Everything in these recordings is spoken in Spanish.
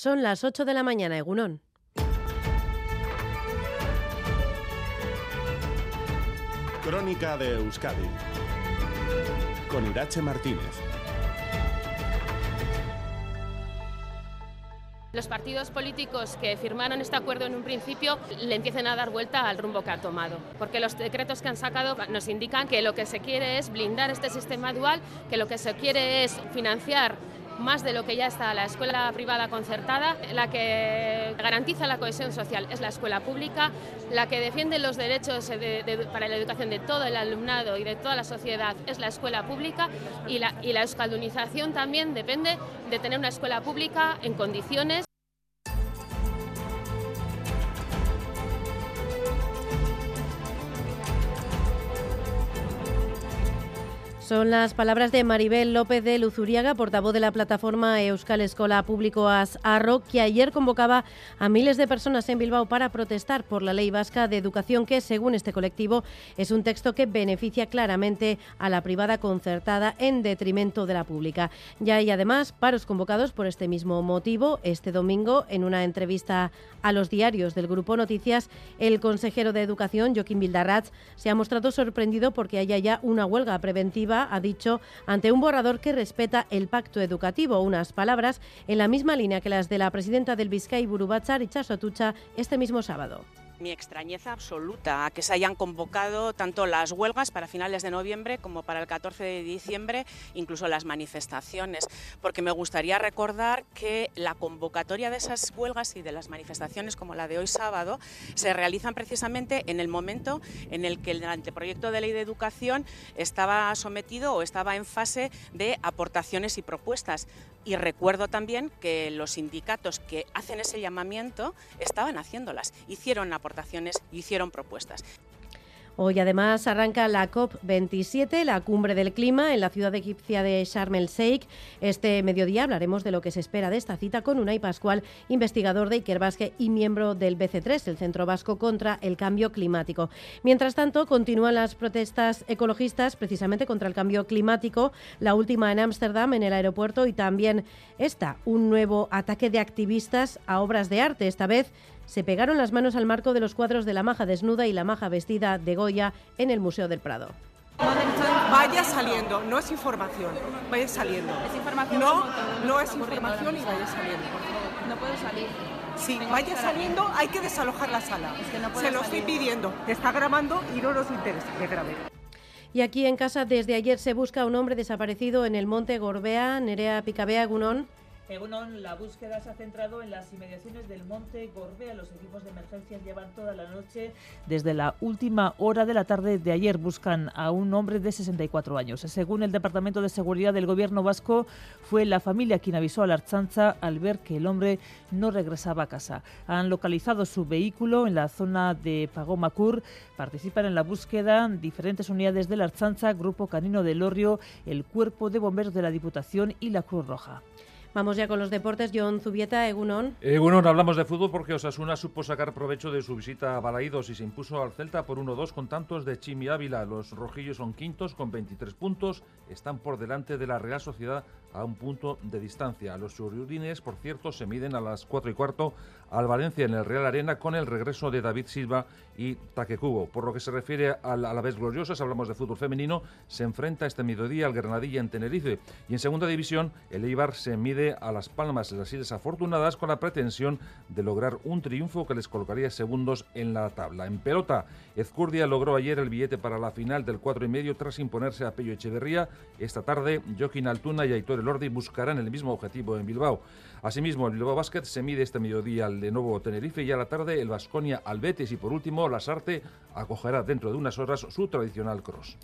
Son las 8 de la mañana, Egunón. Crónica de Euskadi con Irache Martínez. Los partidos políticos que firmaron este acuerdo en un principio le empiecen a dar vuelta al rumbo que ha tomado, porque los decretos que han sacado nos indican que lo que se quiere es blindar este sistema dual, que lo que se quiere es financiar más de lo que ya está la escuela privada concertada, la que garantiza la cohesión social es la escuela pública, la que defiende los derechos para la educación de todo el alumnado y de toda la sociedad es la escuela pública y la, y la euskaldunización también depende de tener una escuela pública en condiciones Son las palabras de Maribel López de Luzuriaga, portavoz de la plataforma Euskal Escola Público Arro, que ayer convocaba a miles de personas en Bilbao para protestar por la Ley Vasca de Educación, que, según este colectivo, es un texto que beneficia claramente a la privada concertada en detrimento de la pública. Ya hay además paros convocados por este mismo motivo. Este domingo, en una entrevista a los diarios del Grupo Noticias, el consejero de Educación, Joaquín Bildarratz, se ha mostrado sorprendido porque haya ya una huelga preventiva ha dicho ante un borrador que respeta el pacto educativo, unas palabras en la misma línea que las de la presidenta del Vizcay Burubachar Chasotucha este mismo sábado mi extrañeza absoluta a que se hayan convocado tanto las huelgas para finales de noviembre como para el 14 de diciembre, incluso las manifestaciones, porque me gustaría recordar que la convocatoria de esas huelgas y de las manifestaciones como la de hoy sábado se realizan precisamente en el momento en el que el anteproyecto de ley de educación estaba sometido o estaba en fase de aportaciones y propuestas. Y recuerdo también que los sindicatos que hacen ese llamamiento estaban haciéndolas, hicieron aportaciones y hicieron propuestas. Hoy además arranca la COP27, la cumbre del clima, en la ciudad egipcia de Sharm el Sheikh. Este mediodía hablaremos de lo que se espera de esta cita con Unai Pascual, investigador de Iker Basque y miembro del BC3, el Centro Vasco contra el Cambio Climático. Mientras tanto, continúan las protestas ecologistas precisamente contra el cambio climático, la última en Ámsterdam, en el aeropuerto, y también esta, un nuevo ataque de activistas a obras de arte, esta vez se pegaron las manos al marco de los cuadros de la maja desnuda y la maja vestida de Goya en el Museo del Prado. Vaya saliendo, no es información, vaya saliendo. Es información. No, no es información y vaya saliendo. No puede salir. Sí, vaya saliendo, hay que desalojar la sala. Se lo estoy pidiendo. Está grabando y no nos interesa que grabe. Y aquí en casa desde ayer se busca un hombre desaparecido en el monte Gorbea, Nerea Picabea, Gunón. Egunon, la búsqueda se ha centrado en las inmediaciones del Monte Gorbea. Los equipos de emergencias llevan toda la noche. Desde la última hora de la tarde de ayer buscan a un hombre de 64 años. Según el Departamento de Seguridad del Gobierno vasco, fue la familia quien avisó a la Archanza al ver que el hombre no regresaba a casa. Han localizado su vehículo en la zona de Pagomacur. Participan en la búsqueda diferentes unidades de la Archanza, Grupo Canino del Lorrio, el Cuerpo de Bomberos de la Diputación y la Cruz Roja. Vamos ya con los deportes. John Zubieta, Egunon. Egunon, hablamos de fútbol porque Osasuna supo sacar provecho de su visita a Balaídos y se impuso al Celta por 1-2 con tantos de Chimi Ávila. Los rojillos son quintos con 23 puntos, están por delante de la Real Sociedad a un punto de distancia. Los sururines, por cierto, se miden a las 4 y cuarto al Valencia en el Real Arena con el regreso de David Silva y Taquecubo. Por lo que se refiere a la, vez gloriosas, hablamos de fútbol femenino, se enfrenta este mediodía al Granadilla en Tenerife y en segunda división el Eibar se mide a Las Palmas, las Islas Afortunadas, con la pretensión de lograr un triunfo que les colocaría segundos en la tabla. En pelota, Ezcurdia logró ayer el billete para la final del 4 y medio tras imponerse a Pello Echeverría. Esta tarde, Joaquín Altuna y Aitor Elordi buscarán el mismo objetivo en Bilbao. Asimismo, el Bilbao Basket se mide este mediodía al de nuevo Tenerife y a la tarde el Vasconia al Betis y por último la Sarte acogerá dentro de unas horas su tradicional cross.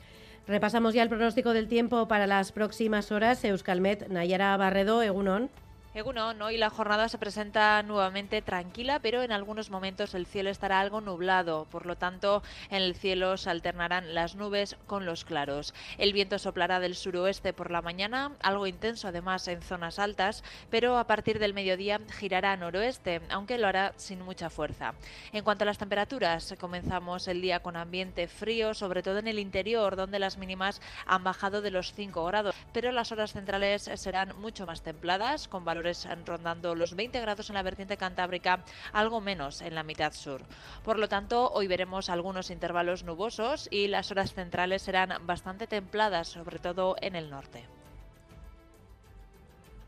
Repasamos ya el pronóstico del tiempo para las próximas horas. Euskalmet, Nayara Barredo, Egunon. Egunon, hoy la jornada se presenta nuevamente tranquila, pero en algunos momentos el cielo estará algo nublado, por lo tanto en el cielo se alternarán las nubes con los claros. El viento soplará del suroeste por la mañana, algo intenso además en zonas altas, pero a partir del mediodía girará a noroeste, aunque lo hará sin mucha fuerza. En cuanto a las temperaturas, comenzamos el día con ambiente frío, sobre todo en el interior, donde las mínimas han bajado de los 5 grados, pero las horas centrales serán mucho más templadas, con valores rondando los 20 grados en la vertiente cantábrica, algo menos en la mitad sur. Por lo tanto, hoy veremos algunos intervalos nubosos y las horas centrales serán bastante templadas, sobre todo en el norte.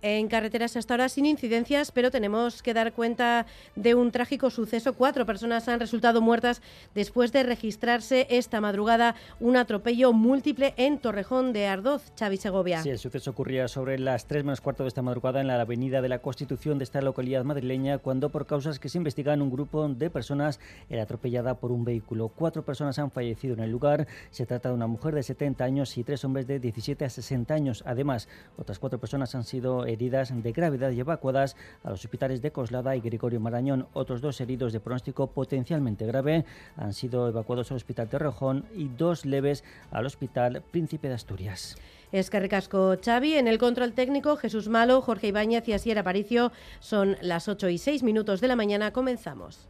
En carreteras hasta ahora sin incidencias, pero tenemos que dar cuenta de un trágico suceso. Cuatro personas han resultado muertas después de registrarse esta madrugada un atropello múltiple en Torrejón de Ardoz, Xavi Segovia. Sí, el suceso ocurría sobre las 3 menos cuarto de esta madrugada en la avenida de la Constitución de esta localidad madrileña, cuando por causas que se investigan un grupo de personas era atropellada por un vehículo. Cuatro personas han fallecido en el lugar. Se trata de una mujer de 70 años y tres hombres de 17 a 60 años. Además, otras cuatro personas han sido heridas de gravedad y evacuadas a los hospitales de Coslada y Gregorio Marañón. Otros dos heridos de pronóstico potencialmente grave han sido evacuados al Hospital de Rojón y dos leves al Hospital Príncipe de Asturias. Es Carricasco Xavi. En el control técnico, Jesús Malo, Jorge Ibáñez y Asier Aparicio. Son las 8 y 6 minutos de la mañana. Comenzamos.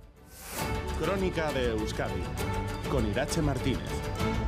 Crónica de Euskadi con Irache Martínez.